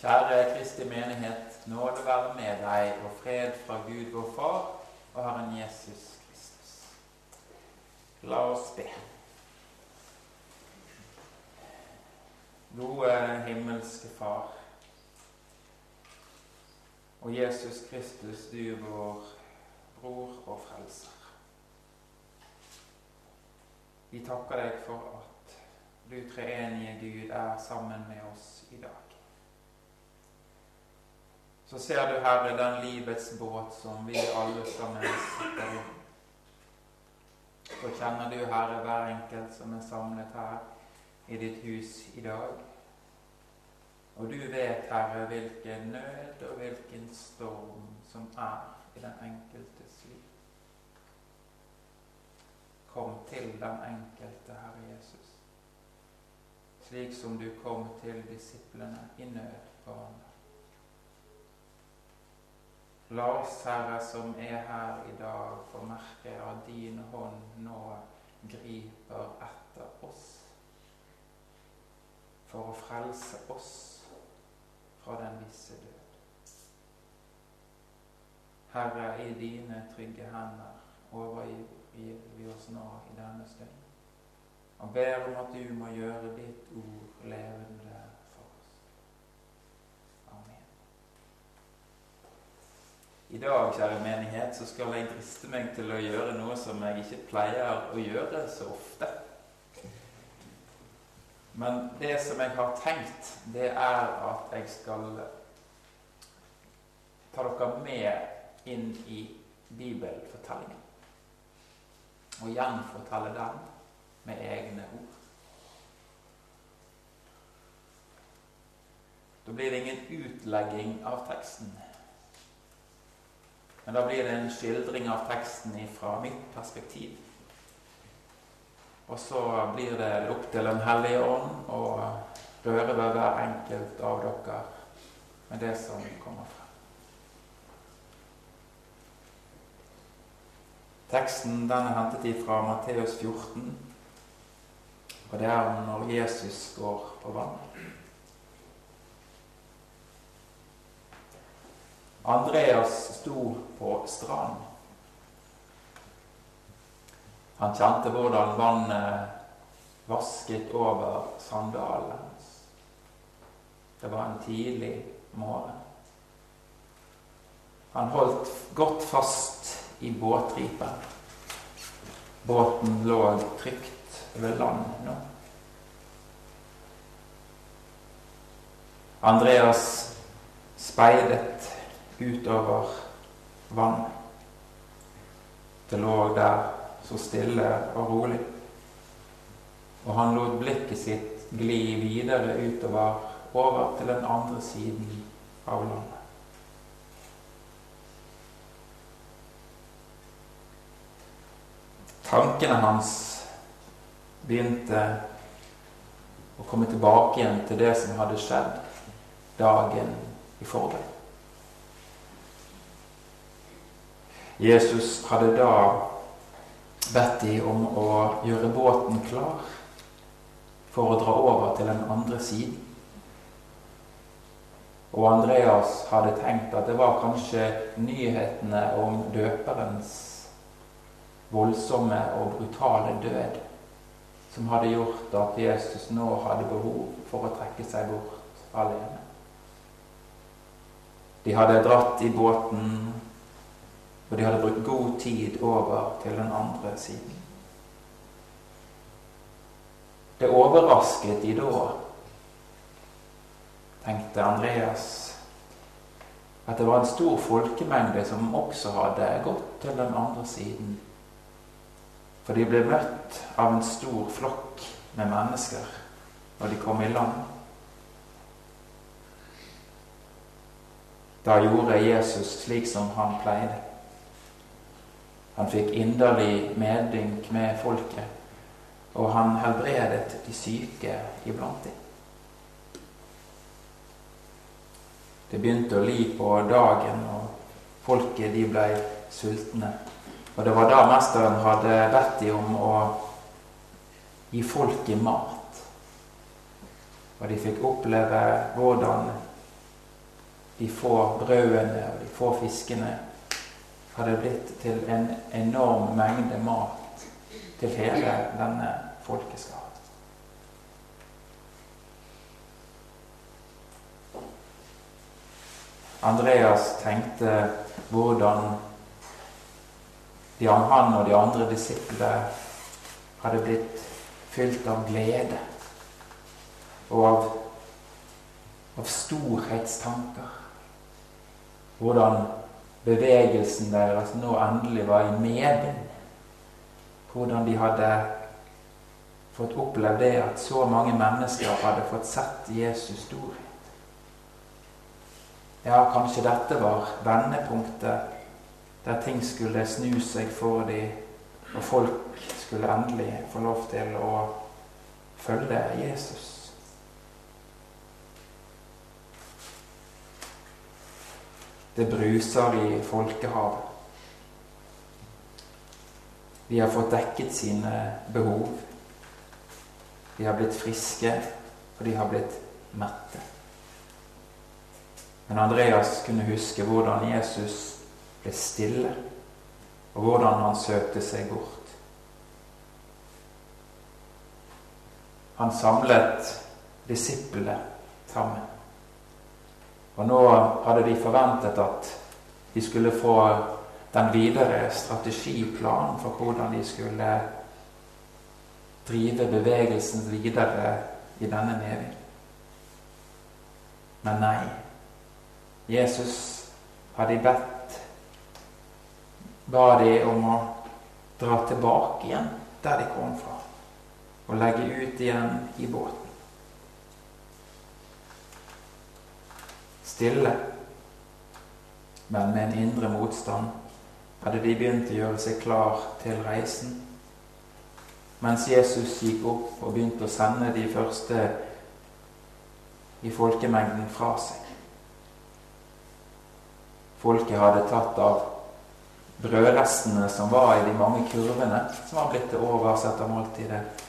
Kjære Kristi menighet, nåde være med deg og fred fra Gud vår Far og Herren Jesus Kristus. La oss be. Gode himmelske Far og Jesus Kristus, du vår bror og frelser. Vi takker deg for at du treenige Gud er sammen med oss i dag. Så ser du, Herre, den livets båt som vi alle sammen sitter i. Så kjenner du, Herre, hver enkelt som er samlet her i ditt hus i dag. Og du vet, Herre, hvilken nød og hvilken storm som er i den enkeltes liv. Kom til den enkelte, Herre Jesus, slik som du kom til disiplene i nød på vannet. La oss, Herre, som er her i dag, få merke at din hånd nå griper etter oss for å frelse oss fra den visse død. Herre, i dine trygge hender overgir vi oss nå i denne stund og ber om at du må gjøre ditt ord levende I dag, kjære menighet, så skal jeg driste meg til å gjøre noe som jeg ikke pleier å gjøre så ofte. Men det som jeg har tenkt, det er at jeg skal ta dere med inn i bibelfortellingen. Og gjenfortelle den med egne ord. Da blir det ingen utlegging av teksten. Men da blir det en skildring av teksten fra mitt perspektiv. Og så blir det opp til Den hellige ånd å røre ved hver enkelt av dere med det som kommer frem. Teksten den er hentet fra Matteus 14, og det er når Jesus går på vannet. Andreas sto på stranden. Han kjente hvordan vannet vasket over sandalen hans. Det var en tidlig morgen. Han holdt godt fast i båtripen. Båten lå trygt ved land nå. Andreas speidet utover vannet. Det lå der så stille og rolig. Og han lot blikket sitt gli videre utover, over til den andre siden av landet. Tankene hans begynte å komme tilbake igjen til det som hadde skjedd dagen i forveien. Jesus hadde da bedt de om å gjøre båten klar for å dra over til den andre siden. Og Andreas hadde tenkt at det var kanskje nyhetene om døperens voldsomme og brutale død som hadde gjort at Jesus nå hadde behov for å trekke seg bort alene. De hadde dratt i båten og de hadde brukt god tid over til den andre siden. Det overrasket de da, tenkte Andreas, at det var en stor folkemengde som også hadde gått til den andre siden. For de ble møtt av en stor flokk med mennesker når de kom i land. Da gjorde Jesus slik som han pleide. Han fikk inderlig medynk med folket, og han helbredet de syke iblant dem. Det begynte å li på dagen, og folket de ble sultne. Og det var da mesteren hadde bedt dem om å gi folket mat. Og de fikk oppleve hvordan de få brødene og de få fiskene hadde blitt til en enorm mengde mat til hele denne folkeskaren. Andreas tenkte hvordan han og de andre disiplene hadde blitt fylt av glede og av, av storhetstanker. Hvordan bevegelsen deres nå endelig var i medvind. Hvordan de hadde fått oppleve det at så mange mennesker hadde fått sett Jesus storhet. Ja, kanskje dette var vendepunktet der ting skulle snu seg for dem, og folk skulle endelig få lov til å følge Jesus. Det bruser i folkehavet. De har fått dekket sine behov. De har blitt friske, og de har blitt mette. Men Andreas kunne huske hvordan Jesus ble stille, og hvordan han søkte seg bort. Han samlet disiplene sammen. Og nå hadde de forventet at de skulle få den videre strategiplanen for hvordan de skulle drive bevegelsen videre i denne medvind. Men nei. Jesus hadde bedt ba de om å dra tilbake igjen der de kom fra, og legge ut igjen i båten. Stille, men med en indre motstand hadde de begynt å gjøre seg klar til reisen. Mens Jesus gikk opp og begynte å sende de første i folkemengden fra seg. Folket hadde tatt av brødrestene som var i de mange kurvene som var blitt til overs etter måltidet.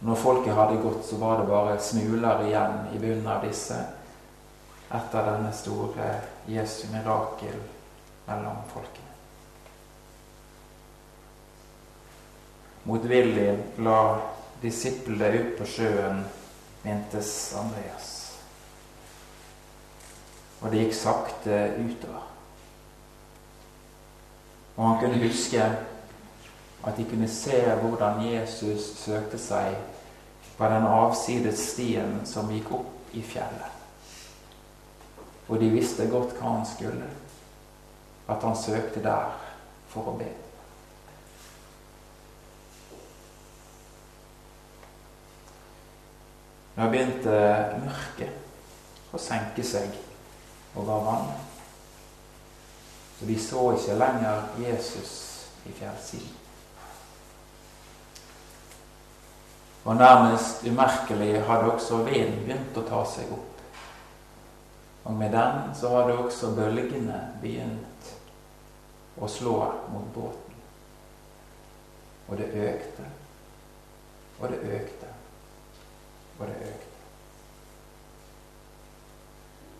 Når folket hadde gått, så var det bare smuler igjen i bunnen av disse etter denne store Jesu mirakel mellom folkene. Motvillig la disiplene ut på sjøen, mintes Andreas. Og det gikk sakte utover. Og han kunne huske at de kunne se hvordan Jesus søkte seg på den avsides stien som gikk opp i fjellet. Og de visste godt hva han skulle. At han søkte der for å be. Nå begynte mørket å senke seg over vannet. Så de så ikke lenger Jesus i fjellsiden. Og nærmest umerkelig hadde også vinden begynt å ta seg opp. Og med den så hadde også bølgene begynt å slå mot båten. Og det økte, og det økte, og det økte.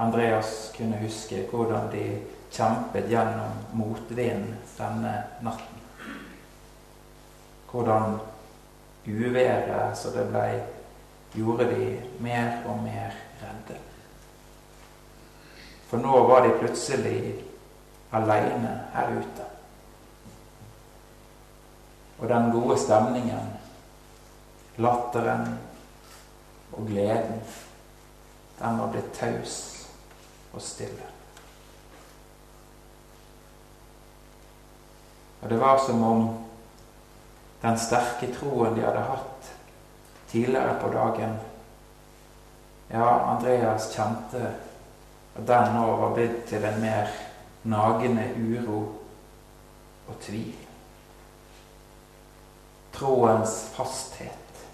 Andreas kunne huske hvordan de kjempet gjennom motvinden denne natten. Hvordan uværet så det blei, gjorde de mer og mer redde. For nå var de plutselig aleine her ute. Og den gode stemningen, latteren og gleden, den var blitt taus og stille. Og det var som om den sterke troen de hadde hatt tidligere på dagen Ja, Andreas kjente at den nå var blitt til en mer nagende uro og tvil. Troens fasthet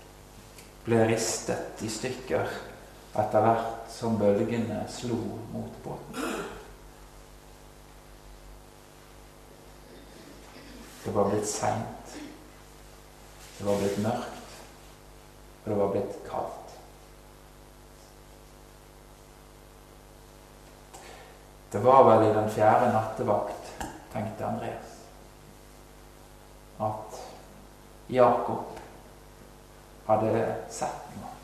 ble ristet i stykker etter hvert som bølgene slo mot båten. Det var blitt seint. Det var blitt mørkt. Og det var blitt kaldt. Det var vel i den fjerde nattevakt, tenkte Andreas, at Jakob hadde sett noe.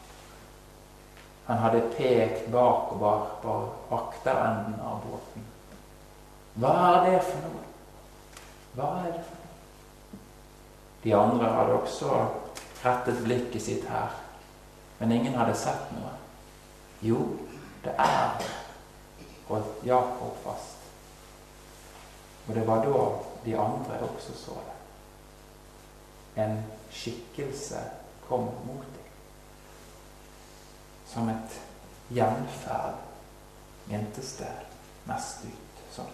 Han hadde pekt bakover på akterenden av båten. Hva er det for noe? Hva er det for noe? De andre hadde også rettet blikket sitt her, men ingen hadde sett noe. Jo, det er det, holdt Jakob fast. Og det var da de andre også så det. En skikkelse kom mot dem som et gjenferd, mentes det mest ut som.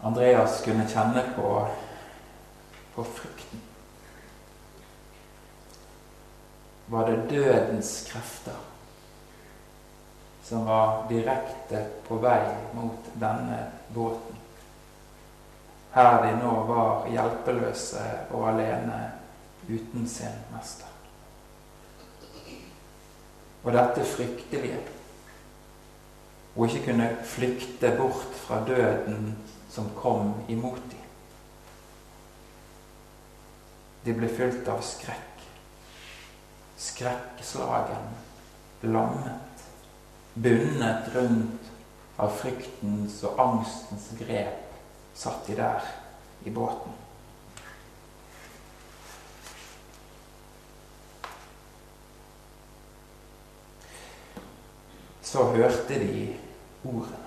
Andreas kunne kjenne på, på frykten. Var det dødens krefter som var direkte på vei mot denne båten? her de nå var hjelpeløse og alene uten sin mester. Og dette fryktelige å ikke kunne flykte bort fra døden som kom imot dem. De ble fylt av skrekk. Skrekkslagen, lammet, bundet rundt av fryktens og angstens grep satt de der i båten. Så hørte de ordene.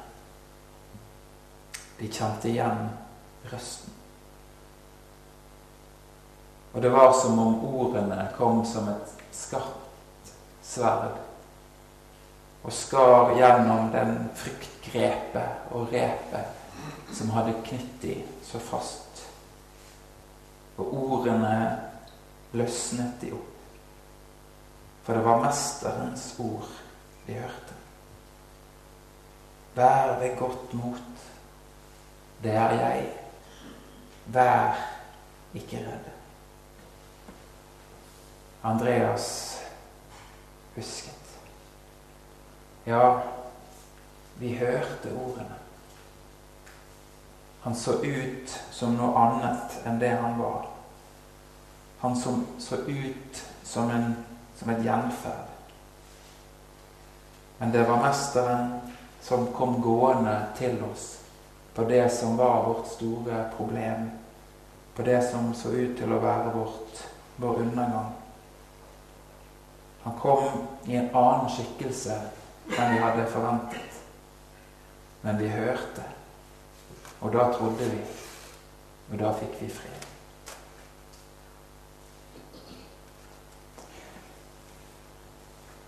De kjente igjen røsten. Og det var som om ordene kom som et skarpt sverd og skar gjennom den fryktgrepet og repet som hadde knytt de så fast. Og ordene løsnet de opp. For det var Mesterens ord de hørte. Vær ved godt mot. Det er jeg. Vær ikke redd. Andreas husket. Ja, vi hørte ordene. Han så ut som noe annet enn det han var. Han som så ut som, en, som et gjenferd. Men det var Mesteren som kom gående til oss på det som var vårt store problem, på det som så ut til å være vårt, vår undergang. Han kom i en annen skikkelse enn vi hadde forventet, men vi hørte. Og da trodde vi, og da fikk vi fred.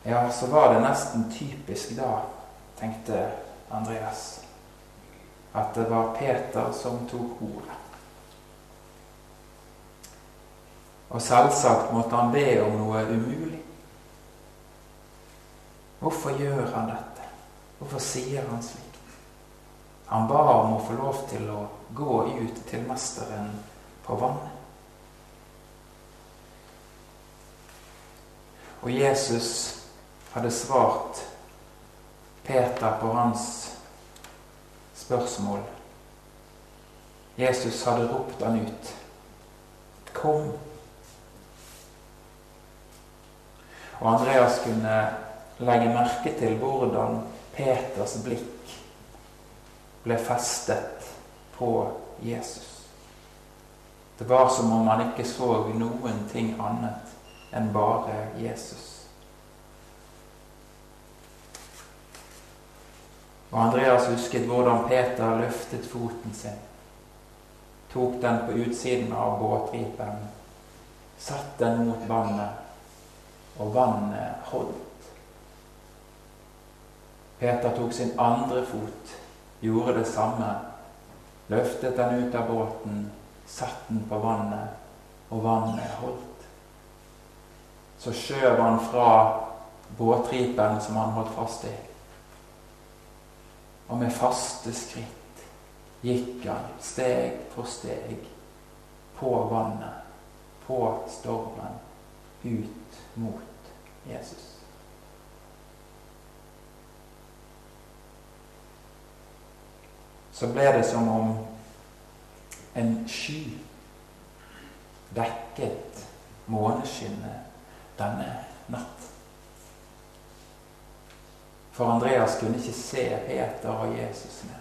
Ja, så var det nesten typisk da, tenkte Andreas, at det var Peter som tok ordet. Og selvsagt måtte han be om noe umulig. Hvorfor gjør han dette? Hvorfor sier han slikt? Han ba om å få lov til å gå ut til mesteren på vannet. Og Jesus hadde svart Peter på hans spørsmål. Jesus hadde ropt han ut. Kom. Og Andreas kunne legge merke til hvordan Peters blikk ble festet på Jesus. Det var som om han ikke så noen ting annet enn bare Jesus. Og Andreas husket hvordan Peter løftet foten sin, tok den på utsiden av båtripen, satte den mot vannet, og vannet holdt. Peter tok sin andre fot gjorde det samme. Løftet den ut av båten, satt den på vannet, og vannet holdt. Så skjøv han fra båtripen som han holdt fast i. Og med faste skritt gikk han steg for steg på vannet, på stormen, ut mot Jesus. Så ble det som om en sky dekket måneskinnet denne natt. For Andreas kunne ikke se Peter og Jesus mer.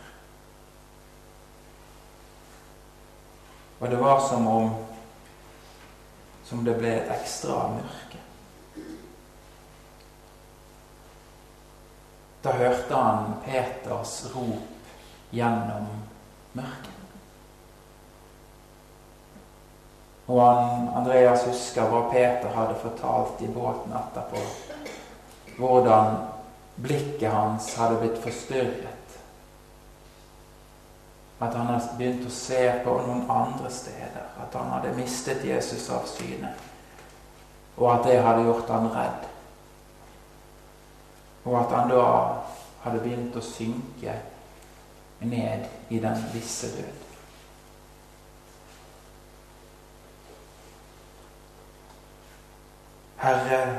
Og det var som om som det ble et ekstra mørke. Da hørte han Peters rop gjennom mørket. Og han, Andreas husker hva Peter hadde fortalt i båten etterpå. Hvordan blikket hans hadde blitt forstyrret at han hadde begynt å se på noen andre steder. At han hadde mistet Jesus av syne. Og at det hadde gjort han redd. Og at han da hadde begynt å synke ned i den visse død. Herre,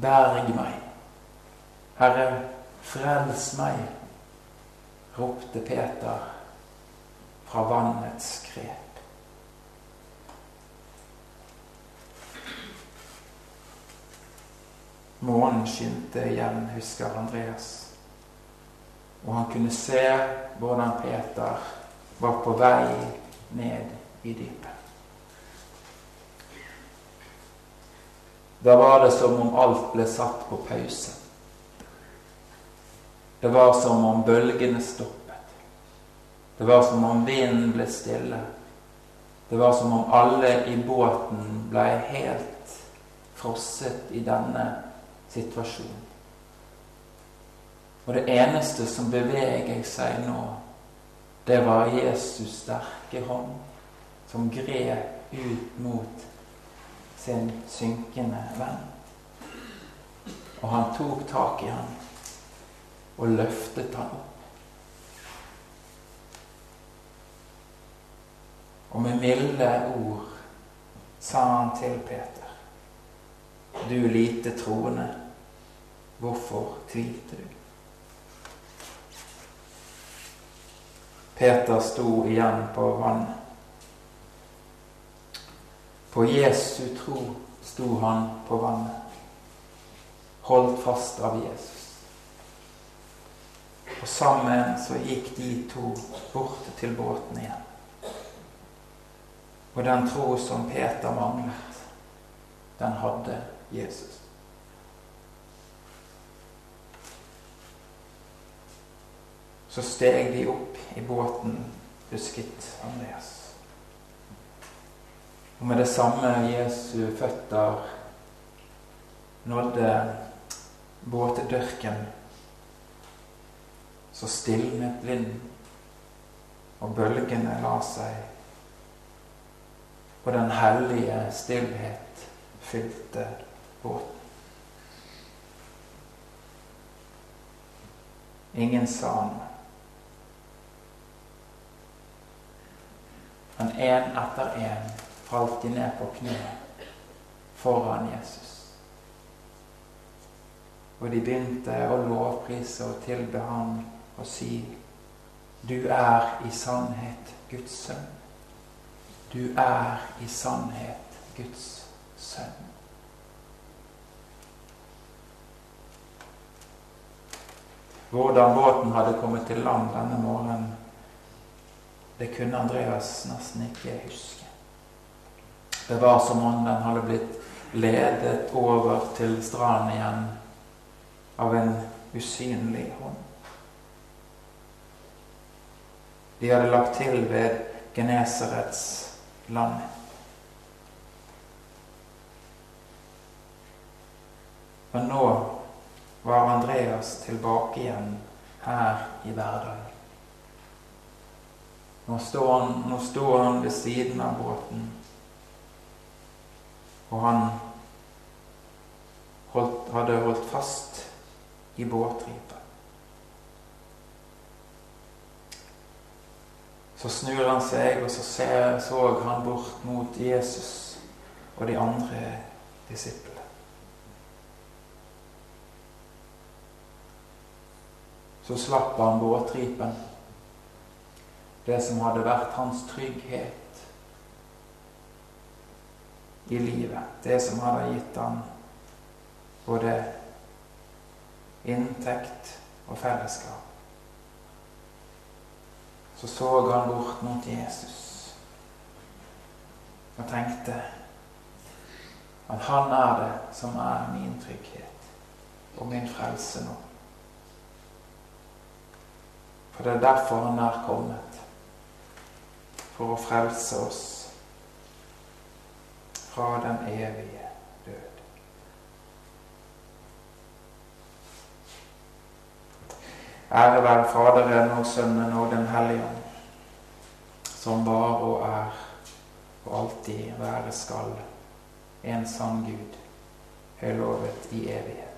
berg meg. Herre, frels meg, ropte Peter fra vannets grep. Månen skinte igjen, husker Andreas. Og han kunne se hvordan Peter var på vei ned i dypet. Da var det som om alt ble satt på pause. Det var som om bølgene stoppet. Det var som om vinden ble stille. Det var som om alle i båten ble helt frosset i denne situasjonen. Og det eneste som beveger seg nå, det var Jesus' sterke hånd som grep ut mot sin synkende venn. Og han tok tak i ham og løftet ham opp. Og med milde ord sa han til Peter, du lite troende, hvorfor tvilte du? Peter sto igjen på vannet. På Jesu tro sto han på vannet, holdt fast av Jesus. Og sammen så gikk de to bort til båten igjen. Og den tro som Peter manglet, den hadde Jesus. Så steg de opp i båten, husket Andreas. Og med det samme Jesu føtter nådde båtedørken, så stilnet vinden, og bølgene la seg og den hellige stillhet fylte båten. Ingen sa noe. Men én etter én falt de ned på kne foran Jesus. Og de begynte å lovprise og tilbe ham og si, Du er i sannhet Guds sønn. Du er i sannhet Guds sønn. Hvordan båten hadde kommet til land denne morgenen, det kunne Andreas nesten ikke huske. Det var som om den hadde blitt ledet over til stranden igjen av en usynlig hånd. De hadde lagt til ved Geneserets land. Men nå var Andreas tilbake igjen her i hverdagen. Nå sto han, nå sto han ved siden av båten, og han holdt, hadde holdt fast i båtripa. Så snur han seg, og så ser, så han bort mot Jesus og de andre disiplene. Så slapp han båtripen det som hadde vært hans trygghet i livet. Det som hadde gitt han både inntekt og fellesskap. Så så han bort mot Jesus og tenkte at han er det som er min trygghet og min frelse nå. For det er derfor han er kommet. For å frelse oss fra den evige død. Ære være Faderen og Sønnen og Den hellige ånd, som var og er og alltid være skal en sann Gud, høylovet i evighet.